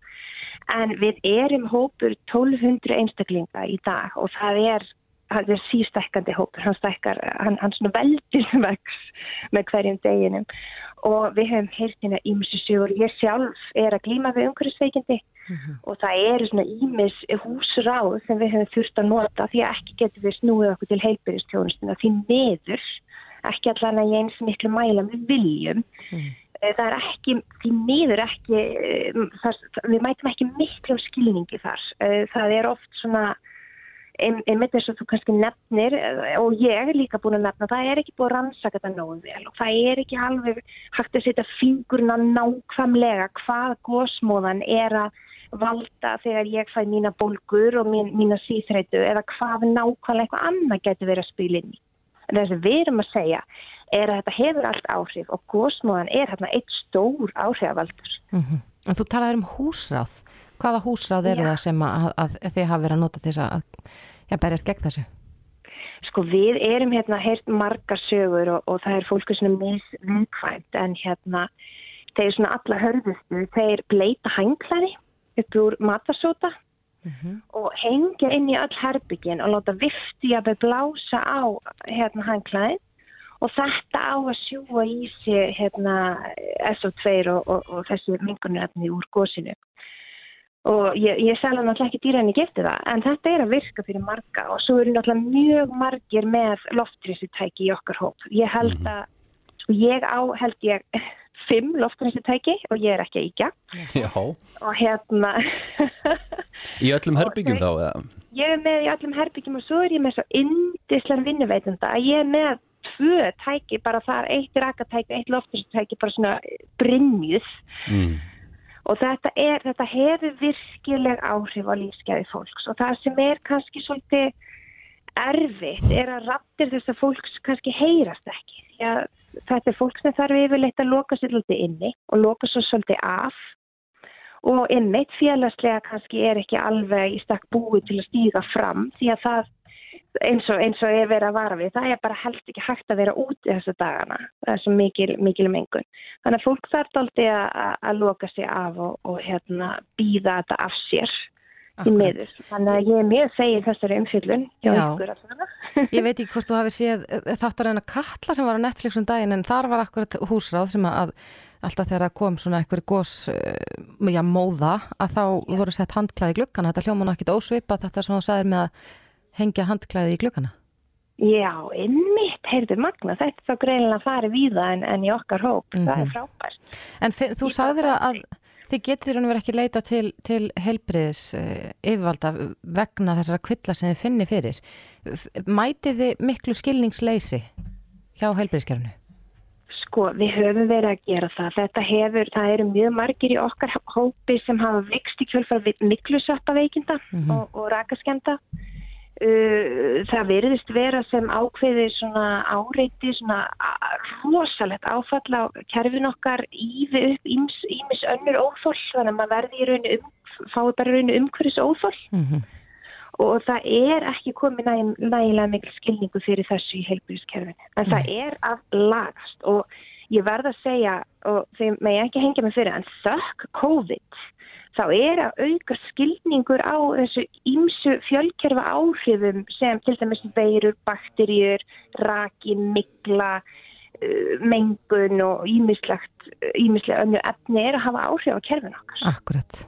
en við erum hópur 1200 einstaklinga í dag og það er það er sístækkandi hópur, hann stækkar, hann, hann svona veldir vex með hverjum deginum. Og við höfum heyrt hérna ímsu sögur, ég sjálf er að glíma við umhverfisveikindi og það eru svona ímis húsráð sem við höfum þurft að nota því að ekki getur við snúið okkur til heilbyrjastjónustuna því neður, ekki allan að ég eins miklu mæla við viljum. Það er ekki, því niður ekki það, við mætum ekki miklu skilningi þar. Það er oft svona einmitt eins og þú kannski nefnir og ég er líka búin að nefna það er ekki búin að rannsaka þetta nógu vel og það er ekki alveg hægt að setja fingurna nákvæmlega hvað gósmóðan er að valda þegar ég fæ mína bólgur og mín, mína síþreitu eða hvað nákvæmlega eitthvað annað getur verið að spila inn í. Það sem við erum að segja er að þetta hefur allt áhrif og gósmóðan er hérna eitt stór áhrifaldur. Mm -hmm. Þú talaður um húsráð. Hvaða húsráð eru það sem að, að, að þið hafa verið að nota þess að já, berjast gegn þessu? Sko við erum hérna heyrt margar sögur og, og það er fólku svona misvinkvæmt en hérna þeir svona alla hörðustu, þeir bleita hanglæri upp úr matasóta mm -hmm. og hengja inn í öll herbyggin og láta vifti að beð blása á hérna hanglæri og þetta á að sjúa í sig hérna SO2 og, og, og þessi mingunarefni úr gósinu og ég, ég selja náttúrulega ekki dýra en ég gefti það en þetta er að virka fyrir marga og svo eru náttúrulega mjög margir með loftrísutæki í okkar hóp ég held að, sko ég á held ég fimm loftrísutæki og ég er ekki að íkja Já. og hérna Í öllum herbyggjum þá? Eða? Ég er með í öllum herbyggjum og svo er ég með svo indislega vinnuveitunda að ég er með tvö tæki bara þar, eitt rakatæki, eitt loftrísutæki bara svona brinnjuð mm. Og þetta, er, þetta hefur virkileg áhrif á lífsgæði fólks og það sem er kannski svolítið erfitt er að rattir þess að fólks kannski heyrast ekki. Já, þetta er fólk sem þarf yfirleitt að loka sér svolítið inni og loka svo svolítið af og einmitt félagslega kannski er ekki alveg í stakk búið til að stíga fram því að það eins og, eins og ég verið að vara við, það er bara helst ekki hægt að vera úti þessu dagana, það er svo mikil, mikil mengun. Þannig að fólk þarf aldrei að loka sig af og, og hérna, býða þetta af sér í. Þannig að ég er mjög þegið þessari umfyllun það. Ég veit ekki hvort þú hafi séð þáttur en að kalla sem var á Netflix um daginn en þar var akkurat húsráð sem að alltaf þegar kom svona eitthvað gós já, móða að þá já. voru sett handklæði glukkana, þetta hljóman ekki ósvipa þetta sem þú sagðir með að hengja handklæði í glukkana? Já, einmitt, heyrðu magna, þetta er þá greinlega við það en, en í okkar hóp, mm -hmm. það er frábært. En þú sagðir að, þið getur og verið ekki leita til, til heilbriðis uh, yfirvalda vegna þessara kvilla sem þið finni fyrir. Mætið þið miklu skilningsleysi hjá heilbriðiskerfinu? Sko, við höfum verið að gera það. Þetta hefur, það eru mjög margir í okkar hópi sem hafa vext í kjölfar við miklusöppa veikinda og, og rakaskenda. Uh, það veriðist vera sem ákveði svona áreiti, svona rosalegt áfall á kerfin okkar ífi upp ímis, önnur óþól, þannig að maður verði í rauninu um, fái bara rauninu umhverfis óþól Mm og það er ekki komið næg, nægilega mikil skilningu fyrir þessu í heilbyrðiskerfinu. En það er að lagast og ég verð að segja, og þeim með ég ekki hengja mig fyrir, en þökk COVID, þá er að auka skilningur á þessu ímsu fjölkerfa áhrifum sem til dæmis veirur, bakterjur, raki, mikla, uh, mengun og ímislegt, ímislega önnu efni er að hafa áhrif á kerfinu okkar. Akkurat.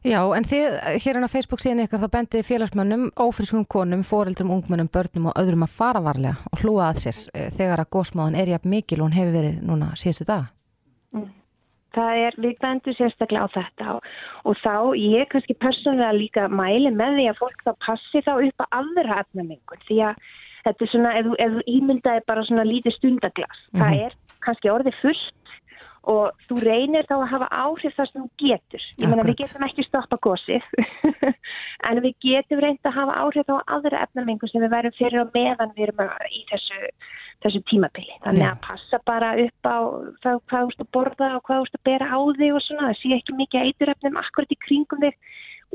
Já, en þið hérna á Facebook síðan ykkar þá bendið félagsmönnum, ófrískum konum, foreldrum, ungmönnum, börnum og öðrum að fara varlega og hlúa að sér eh, þegar að gósmáðan er jafn mikil og hún hefur verið núna síðustu daga. Það er, við bendum sérstaklega á þetta og, og þá ég kannski persónulega líka mæli með því að fólk þá passi þá upp að aðra efnamengun því að þetta er svona, ef, þú- ímyndaði bara svona lítið stundaglas, það er kannski orðið fullt og þú reynir þá að hafa áhrif þar sem þú getur. Ég meina við getum ekki stoppa gósið en við getum reynd að hafa áhrif á aðra efnamengun sem við værum fyrir og meðan við erum í þessu þessu tímabili. Þannig að passa bara upp á það, hvað þú ert að borða og hvað þú ert að bera á þig og svona. Það sé ekki mikið eiturefnum akkurat í kringum þig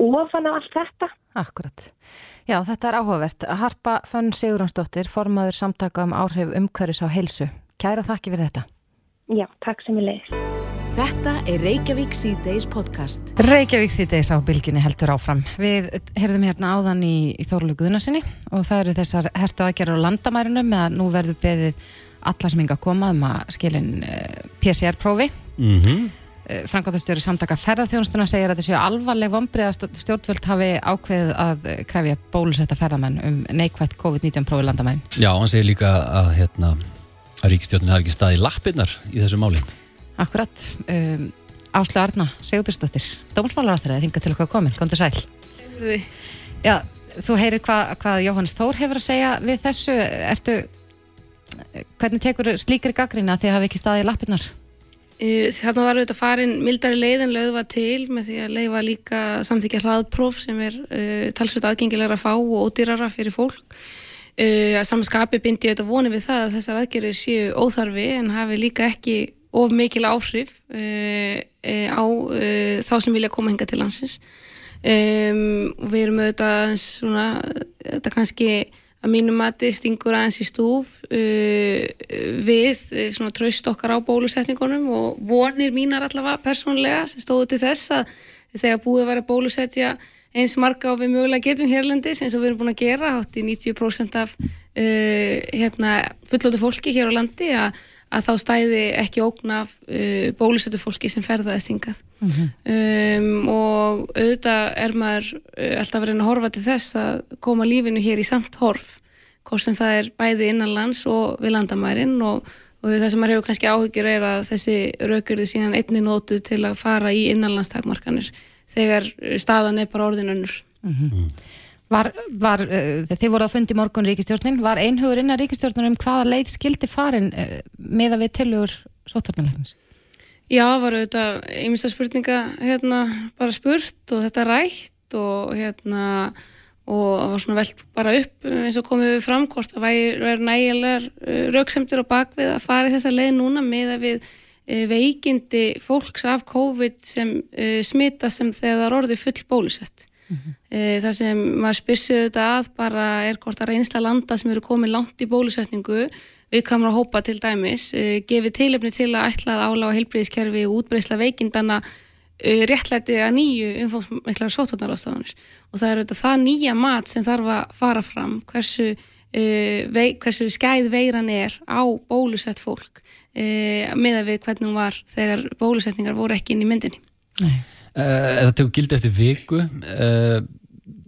ofan á allt þetta. Akkurat. Já, þetta er áhugavert. Harpa Fönn Sigurjónsdóttir, formaður samtaka um áhrif umhverfis á heilsu. Kæra þakki fyrir þetta. Já, takk sem ég leiðist. Þetta er Reykjavík C-Days podcast. Reykjavík síðdeis á bylginni heldur áfram. Við heyrðum hérna áðan í, í Þorlu Guðnarsinni og það eru þessar hertu aðgerður á landamærunum með að nú verður beðið alla sem inga koma um að skilin uh, PCR-prófi. Mm -hmm. Uh, Frankóttastjóri samtaka ferðarþjónustuna segir að þessu alvarleg vombrið að stjórn- stjórnvöld hafi ákveðið að eh, krefja bólusetta ferðamenn um neikvætt COVID-19 prófi landamærin. Já, hann segir líka að, hérna, að ríkistjórnin hafi ekki staðið lappirnar í þessu máli. Akkurat. Um, Áslu Arna, Sigurbjörnsdóttir, dómsmálaráþur er hingað til okkar komin. Kom til sæl. Já, þú heyrir hvað hva Jóhannes Þór hefur að segja við þessu. Ertu, hvernig tekur slíkri gaggrina því að hafi ekki staðið í lappirnar? Þarna var auðvitað farin mildari leið en lögð var til með því að leifa líka samþykja hraðpróf sem er uh, talsveit aðgengilegra að fá og ódýrara fyrir fólk. Uh, að samanskapi bindi auðvitað voni við það að þessar aðgerið séu óþarfi en hafi líka ekki of mikil áhrif uh, uh, á uh, þá sem vilja koma hinga til landsins. Um, og við erum auðvitað svona, þetta kannski að mínum mati stingur aðeins í stúf uh, við uh, svona traust okkar á bólusetningunum og vonir mínar allavega persónlega sem stóðu til þess að þegar búið að bólusetja eins marga og við mögulega getum hérlendis eins og við erum búin að gera hátt í 90% af hérna, fullótu fólki hér á landi að, að þá stæði ekki ógn af uh, bólusettu fólki sem ferðaðist hingað. Um, og auðvitað er maður uh, alltaf að reyna að horfa til þess að koma lífinu hér í samt horf hvort sem það er bæði innanlands og við landamærin. Og, og það sem maður hefur kannski áhyggjur er að þessi raukirðu síðan einni nótu til að fara í innanlandstakmarkanir þegar uh, staðan er bara orðin önnur Var, var, uh, þið voru að fundi morgun ríkistjórnin, var einhugur innan ríkistjórnin um hvaða leið skildi farin uh, meða við tilugur sóttarnalegnis? Já, það var auðvitað ymsta spurninga hérna bara spurt og þetta rætt og hérna og það var svona velt bara upp eins og komið við fram hvort það væri nægilegar rauksemtir á bakvið að fara í þessa leið núna með að við eh, veikindi fólks af COVID sem smita sem þegar orðið full bólusett. Mm það sem maður spyr sig auðvitað að bara er hvort að reynsla landa sem eru komið langt í bólusetningu við kamur að hópa til dæmis uh, gefið tilefni til að ætla að álága heilbriðiskerfi og útbreysla veikindana uh, réttlæti að nýju umfóðsmiklar sótvarnarástafanir og það er auðvitað það nýja mat sem þarf að fara fram hversu, vei, hversu skæð veiran er á bólusett fólk að við hvernig hún var þegar bólusetningar voru ekki inn í myndinni Nei. Það tekur gildi eftir viku. Uh,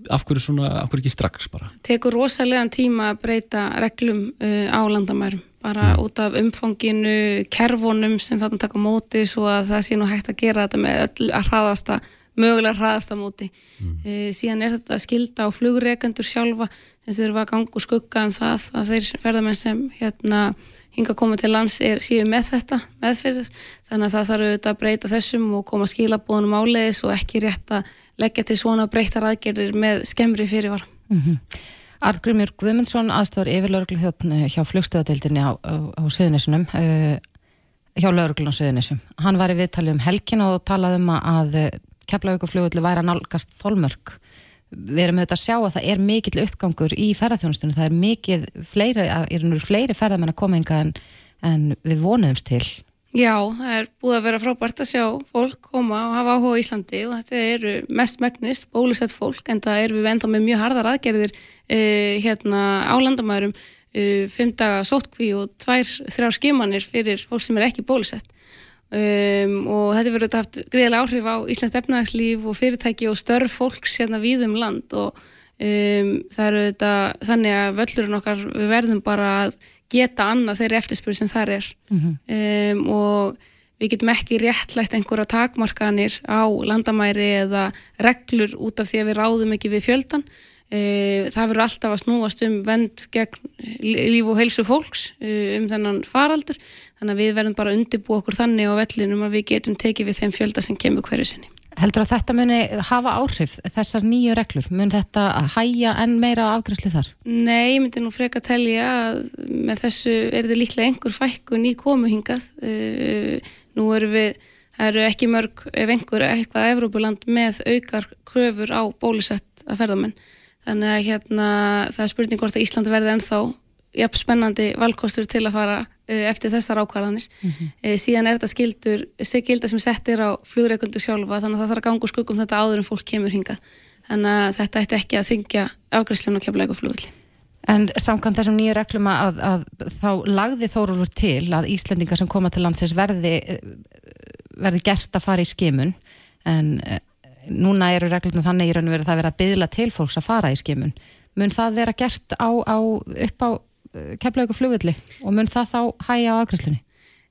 af hverju svona, af hverju ekki strax bara? Tekur rosalega tíma að breyta reglum uh, á landamærum. Bara út af umfanginu, kerfunum sem þarna taka móti svo að það sé nú hægt að gera þetta með öll að hraðasta mögulega hraðasta móti. Mm. síðan er þetta skilda á flugreikendur sjálfa sem þurfa að ganga og skugga um það að þeir ferðamenn sem hérna hinga að koma til lands er, séu með þetta meðferðis, þannig að það þarf auðvitað að breyta þessum og koma skilabóðunum áleiðis og ekki rétt að leggja til svona breytar aðgerðir með skemmri fyrirvara. Mm -hmm. Artgrimur Guðmundsson aðstofar yfir lauruglu hjá flugstöðadeildinni á, á, á Suðunissunum uh, hjá lauruglun á Suðunissum hann var í viðtali um helgin og talaði um að keflauguflugullu væri að nálgast þólmörk við erum auðvitað að sjá að það er mikill uppgangur í ferðarþjónustunum, það er mikið fleiri, fleiri ferðarmenn að koma en, en við vonuðumst til. Já, það er búið að vera frábært að sjá fólk koma og hafa áhuga í Íslandi og þetta eru mest megnist bólusett fólk en það er við enda með mjög hardar aðgerðir uh, hérna á landamærum uh, fimm daga sótkví og tvær, þrjár skimanir fyrir fólk sem er ekki bólusett um, og þetta verður haft greiðilega áhrif á Íslands efnagslíf og fyrirtæki og störf fólks hérna við um land. Og um, það eru þetta þannig að völlurinn okkar við verðum bara að geta annað þeirri eftirspur sem þar er. Mm -hmm. um, og við getum ekki réttlægt einhverja takmarkanir á landamæri eða reglur út af því að við ráðum ekki við fjöldan uh, það verður alltaf að snúast um vend gegn líf og heilsu fólks uh, um þennan faraldur þannig að við verðum bara að undirbú okkur þannig á vellinum að við getum tekið við þeim fjölda sem kemur hverju sinni Heldur að þetta muni hafa áhrif, þessar nýju reglur? Mun þetta hæja enn meira afgræsli þar? Nei, ég myndi nú freka að telja að með þessu er þetta líklega einhver fækkun í komuhingað. Uh, nú eru við, það eru ekki mörg, ef einhver eitthvað Evrópuland með aukar kröfur á bólusett að ferðamenn. Þannig að hérna, það er spurning hvort að Ísland verði ennþá jafn spennandi valkostur til að fara eftir þessar ákvarðanir. Mm -hmm. síðan er þetta skildur, skilda sem settir á flugreikundu sjálfa þannig að það þarf að ganga úr skuggum þetta áður en fólk kemur hinga þannig að þetta ætti ekki að þingja afgræslun og kemla eitthvað flugulli En samkvæmt þessum nýju reglum að, að þá lagði Þórólfur til að Íslendingar sem koma til landsins verði verði gert að fara í skimun en núna eru regluna þannig í raun og verið að það vera að byðla til fólks að fara í skimun. Mun það vera gert á, á, upp á kemla ykkur flugvilli og mun það þá hæja á ágræslunni?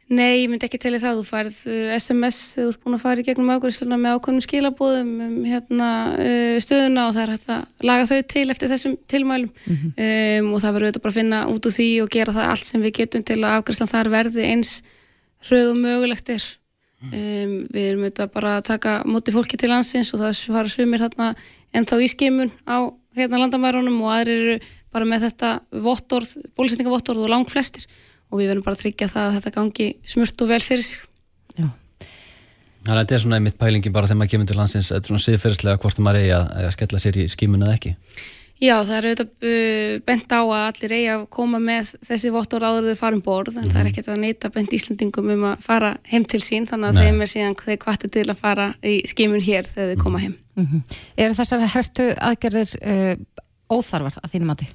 Nei, ég myndi ekki telja það. Þú færð SMS þegar þú ert búin að fara í gegnum ágræsluna með ákveðnum skilabóðum um hérna, stöðuna og það er hægt að laga þau til eftir þessum tilmælum mm -hmm. um, og það verður auðvitað bara að finna út úr því og gera það allt sem við getum til að ágræslan þar verði eins hröð og mögulegt er. Um, við erum auðvitað bara að taka móti fólki til landsins og það fara sumir þarna en þá í skimun á hérna landamærunum og aðrir eru bara með þetta vottorð, bólusetningavottorð og langt flestir og við verðum bara að tryggja það að þetta gangi smurt og vel fyrir sig Já. Þannig að þetta er svona einmitt pælingin bara þegar maður kemur til landsins, þetta er svona siðferðslega hvort maður eigi að, að skella sér í skímun eða ekki Já, það er auðvitað uh, bent á að allir eigi að koma með þessi vottor áður þau farum borð, en mm -hmm. það er mhm. ekkert að neyta bent Íslandingum um að fara heim til sín þannig að Nei. þeim er síðan þeir kvartir til að fara í skímun hér þegar þau koma heim mm -hmm. Er þessar hertu aðgerðir uh, óþarfar að þínum aði?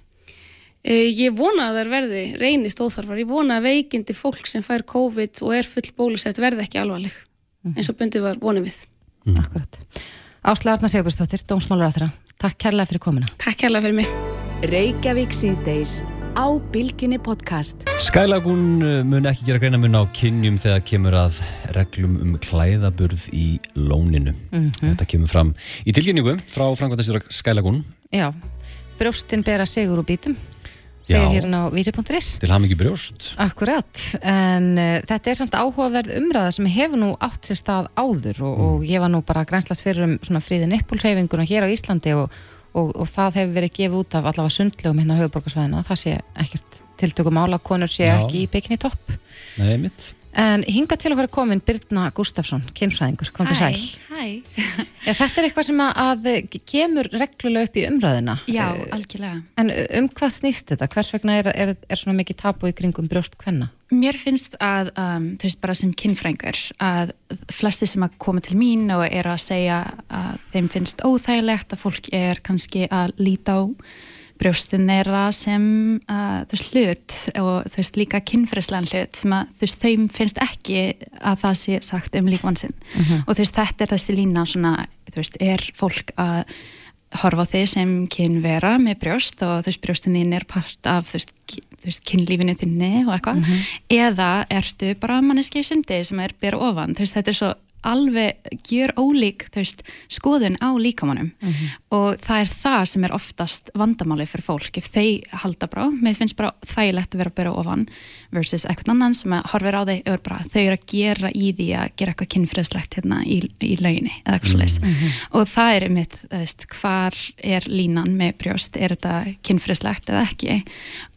Uh, ég vona að það verði reynist óþarfar, ég vona að veikindi fólk sem fær COVID og er full bólusett verði ekki alvarleg, mm -hmm. eins og bundið var vonið við Akkurat Ásla Arna Sigurbjörnsdóttir, Dómsmálur að þeirra. Takk kærlega fyrir komina. Takk kærlega fyrir mig. Reykjavík síðdeis á Bilginni podcast. Skælagún uh, mun ekki gera greina mun á kynjum þegar kemur að reglum um klæðaburð í lóninu. Mm -hmm. Þetta kemur fram í tilkynningu frá Frankværtasjóra Skælagún. Já, brjóstinn bera sigur úr bítum segir hérna á vísi.is Til haf mikið brjóst. Akkurat, en uh, þetta er samt áhugaverð umræða sem hefur nú átt sér stað áður og, mm. og ég var nú bara grænslast fyrir um svona fríðin yppulreyfinguna hér á Íslandi og, og, og það hefur verið gefið út af allavega sundlegum hérna á höfuborgarsvæðina það sé ekkert tiltökum ála konur sé Já. ekki í bygginni topp. Nei, mitt En hinga til okkar er komin Birna Gustafsson, kynfræðingur, kom til sæl. Hæ, hæ. Ja, þetta er eitthvað sem að kemur reglulega upp í umræðina. Já, uh, algjörlega. En um hvað snýst þetta? Hvers vegna er, er, er svona mikið tapu í kringum brjóst hvenna? Mér finnst að, um, þú veist bara sem kynfræðingur, að flesti sem að koma til mín og er að segja að þeim finnst óþægilegt að fólk er kannski að líta á brjóstin þeirra sem uh, þú veist hlut og þú veist líka kynfræslan hlut sem að þú veist þeim finnst ekki að það sé sagt um líkvannsinn mm -hmm. og þú veist þetta er þessi lína svona þú veist er fólk að horfa á þig sem kynvera með brjóst og þú veist brjóstin þín er part af þú veist þú veist, kynlífinu þinni og eitthvað, eða ertu bara manneski í sundi sem er bera ofan, þú veist, þetta er svo alveg gjör ólík veist, skoðun á líkamannum og það er það sem er oftast vandamáli fyrir fólk, ef þau halda bara, mér finnst bara þægilegt að vera að bera ofan versus eitthvað annan sem að horfir á bara, þau eru að gera í því að gera eitthvað kynfræðslegt hérna í, í lauginni eða eitthvað mm. og það er veist, hvar er línan með brjóst, er þetta kynfræðslegt eða ekki?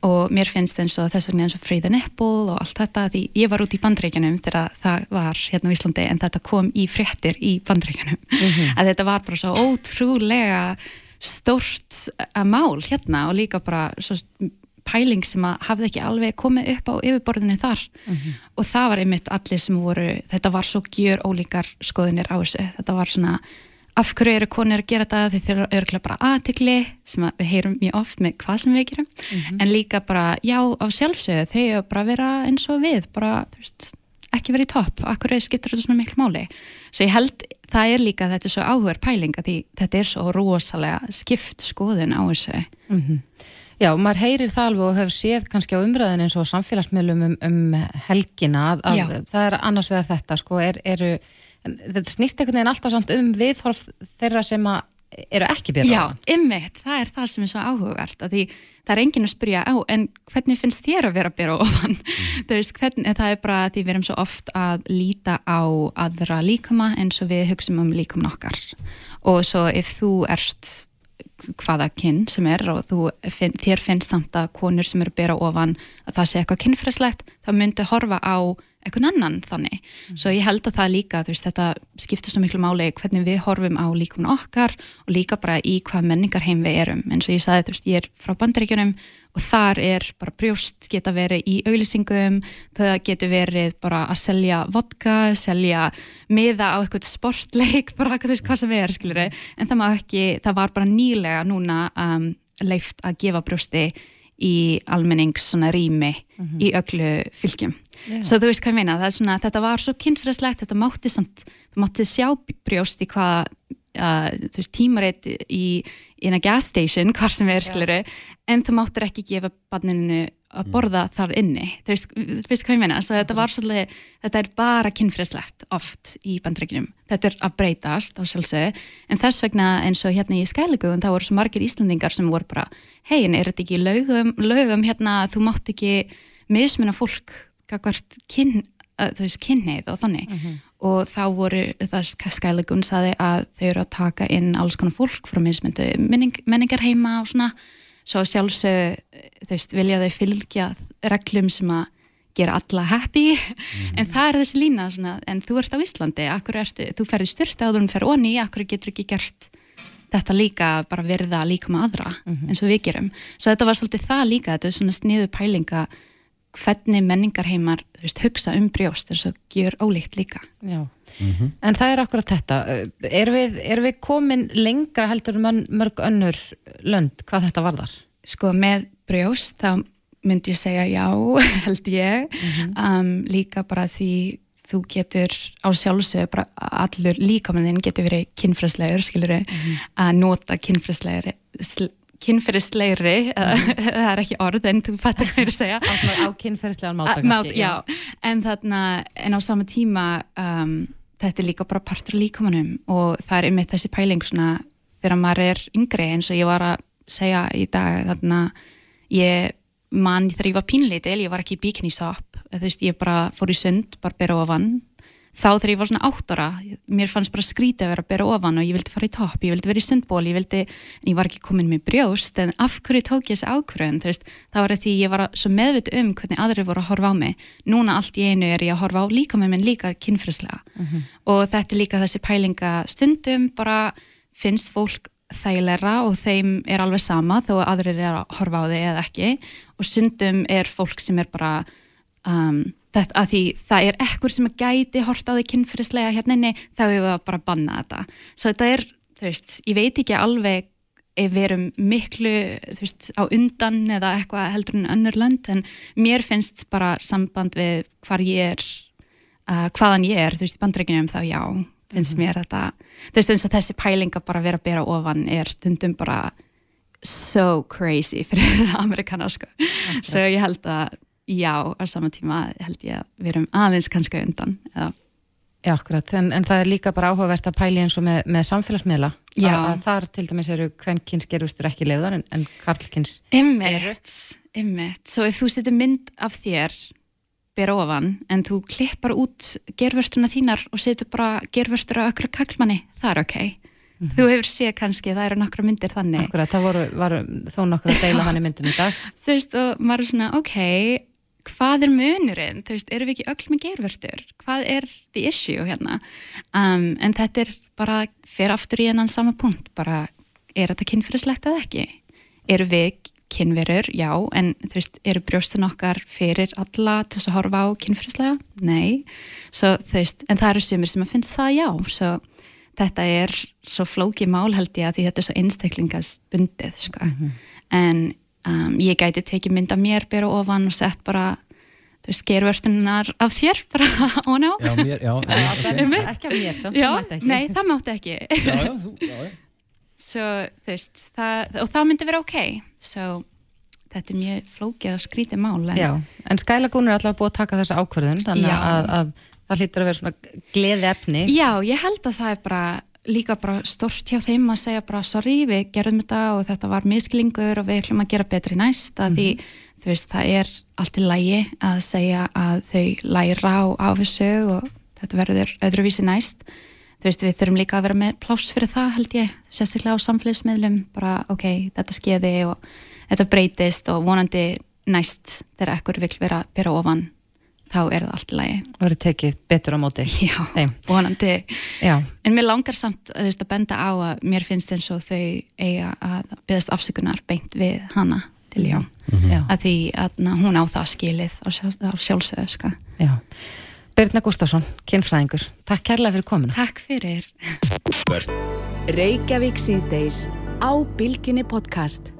Og mér finnst eins og þess vegna eins og Freyða Neppul og allt þetta, því ég var út í bandreikjanum þegar það var hérna á Íslandi en þetta kom í fréttir í bandreikjanum að þetta var bara svo ótrúlega stórt að mál hérna og líka bara svo pæling sem að hafði ekki alveg komið upp á yfirborðinu þar. Og það var einmitt allir sem voru, þetta var svo gjör ólíkar skoðinir á þessu, þetta var svona af hverju eru konir að gera þetta? Því þeir eru örgulega bara aðtikli sem að við heyrum mjög oft með hvað sem við gerum. En líka bara, já, á sjálfsögðu þau eru bara að vera eins og við bara, þú veist, ekki verið í topp af hverju skiptur þetta svona miklu máli? Svo ég held, það er líka þetta er svo áhugur pæling að því þetta er svo rosalega skipt skoðun á þessu. Já, maður heyrir það alveg og hefur séð kannski á umræðin eins og samfélagsmiðlum um, um helgina að, að það er annars vegar þetta sko, er, eru, þetta snýst einhvern veginn alltaf samt um viðhorf þeirra sem að eru ekki byrða Já, ymmit, það er það sem er svo áhugavert því það er enginn að spyrja á en hvernig finnst þér að vera að byrja ofan? Þú veist, hvernig, það er bara því við erum svo oft að líta á aðra líkama eins og við hugsum um líkaman okkar. Og svo ef þú ert hvaða kyn sem er og þú, finn, þér finnst samt að konur sem eru að bera ofan að það sé eitthvað kynfræslegt þá myndu horfa á eitthvað annan þannig. Svo ég held að það líka, þú veist, þetta skiptir svo miklu máli hvernig við horfum á líkum okkar og líka bara í hvað menningar heim við erum. Eins og ég sagði, þú veist, ég er frá bandaríkjunum og þar er bara brjóst geta verið í auglýsingum það getur verið bara að selja vodka, selja miða á eitthvað sportleik, bara þú veist hvað sem er skilur en það ekki, það var bara nýlega núna um, leift að gefa brjósti í almennings svona rými í öllu fylgjum. Svo þú veist hvað ég meina, svona þetta var svo kynfræðslegt, þetta mátti samt það mátti sjá brjóst í hvað uh, þú veist, tímarit í í gas station, hvar sem er skiluru en þú máttur ekki gefa barninu að borða þar inni. Þú veist, veist hvað ég meina, svo þetta svolítið þetta er bara kynfræðslegt oft í bandreikinum, þetta er að breytast á sjálfsögðu, en þess vegna eins og hérna í skælegugum, þá voru svo margir Íslandingar sem voru bara, hei, en er þetta ekki lögum, lögum hérna, þú mátt ekki mismuna fólk gagvart kyn, kynneið og þannig? Og þá voru það skælegun saði að þau eru að taka inn alls konar fólk frá mismyndu menning, menningarheima og svona svo sjálfsög, þú veist, vilja þau fylgja reglum sem að gera alla happy. En það er þessi lína svona, en þú ert á Íslandi ertu, þú ferði styrta og þú fer onni, akkur getur ekki gert þetta líka bara verða líka með aðra eins og við gerum, svo þetta var svolítið það líka, þetta er svona sniðu pælinga hvernig menningarheimar veist, hugsa um brjóst er svo gjör ólíkt líka. Já. En það er akkurat þetta. Er við, er við komin lengra heldur en mörg- mörg önnur lönd hvað þetta varðar? sko með brjóst þá myndi ég segja já held ég. Um, líka bara því þú getur á sjálfsög bara allur líkamannin getur verið kynfræslegur skilur að nota kynfræslegri kynferðislegri, það er ekki orð en þú fattar hvað ég er að segja. Á kynferðislegan máta já, en þarna en á sama tíma um, þetta er líka bara partur líkamanum og það er einmitt þessi pæling svona þegar maður er yngri eins og ég var að segja í dag þarna ég man þegar ég var pínleitil ég var ekki shop þú veist ég bara fór í sund, bara bera ofan þá þegar ég var svona átt ára mér fannst bara skrítið að vera að bera ofan og ég vildi fara í topp, ég vildi vera í sundból ég vildi, en ég var ekki komin með brjóst en af hverju tók ég þessi ákvörðun þú veist, það var því ég var svo meðvitt um hvernig aðrir voru að horfa á mig. Núna allt í einu er ég að horfa á líka með minn líka kynfræslega og þetta er líka þessi pælinga stundum bara finnst fólk þægilegra og þeim er alveg sama þó að aðrir er að horfa á þig eða ekki. Og stundum er fólk sem er bara um, þetta að því það er ekkur sem gæti hort á þig kynfyrirslega hérna inni þá er við að bara banna þetta. Svo þetta er, þú veist, ég veit ekki alveg ef við erum miklu þú veist, á undan eða eitthvað heldur en önnur lönd en mér finnst bara samband við hvar ég er uh, hvaðan ég er, þú veist, í bandreikinum þá já, finnst mér þetta. Þú veist, eins og þessi pælinga bara vera að bera ofan er stundum bara so crazy fyrir amerikana sko. svo ég held að já, á sama tíma held ég að við erum aðeins kannski undan eða Já, akkurat, en, en það er líka bara áhugavert að pæli eins og með, með samfélagsmiðla Já. að, þar til dæmis eru kvenkins gerustur ekki leiðar en, en karlkins Ymmit, ymmit. Svo ef þú setur mynd af þér bera ofan en þú klippar út gervörstuna þínar og setur bara gervörstur á ökra kallmanni, það er ok. Þú hefur séð kannski, það eru nokkra myndir þannig. Akkurat, það voru, voru þó nokkur að deila þannig myndum í dag Þú veist, og maður er svona, ok, hvað er munurinn? Þú veist, erum við ekki öll með gervörstur? Hvað er the issue hérna? Um, en þetta er bara, fer aftur í enn sama punkt, bara, er þetta kynfyrirslegt eða ekki? Eru við kynverur, já, en þú veist, eru brjóstin okkar fyrir alla til þess að horfa á kynfyrirslega? Nei. Svo, þú veist, en það eru sumir sem að finnst það já, svo þetta er svo flóki mál held ég að því þetta er svo einstaklingasbundið, sko. En um, ég gæti tekið mynd af mér, bera ofan og sett bara þú veist, gervörtunar af þér bara, ó ná. Já, mér, já, já. Ekki af mér svo, nei, það mátti ekki. já, já, þú, já, já. Svo, þú veist, það, og það myndi vera ok svo þetta er mjög flókið og skrítið mál en Já, en Skylagún er alltaf búið að taka þessa ákvörðun þannig að, að það hlýtur að vera svona gleði efni Já, ég held að það er bara líka bara stort hjá þeim að segja bara sorry, við gerum þetta og þetta var misklingur og við ætlum að gera betri næst að því, þú veist, það er allt í lægi að segja að þau læra á, á þessu og þetta verður öðruvísi næst. Þú veist, við þurfum líka að vera með pláss fyrir það held ég, sérstaklega á samfélagsmiðlum. Bara, ok, þetta skeiði og þetta breytist og vonandi næst þegar ekkur vil vera bera ofan, þá er það allt í lagi. Og verið tekið betur á móti. Já, Þeim. vonandi. Já, En mér langar samt veist, að benda á að mér finnst eins og þau eiga að byggðast afsökunar beint við hana til já. já, Að því að na, hún á það skilið á, sjálf, á sjálfsögðu, sko. já. Birna Gustafsson, kynfræðingur. Takk kærlega fyrir komuna. Takk fyrir. Reykjavík síðdeis á Bilginni podcast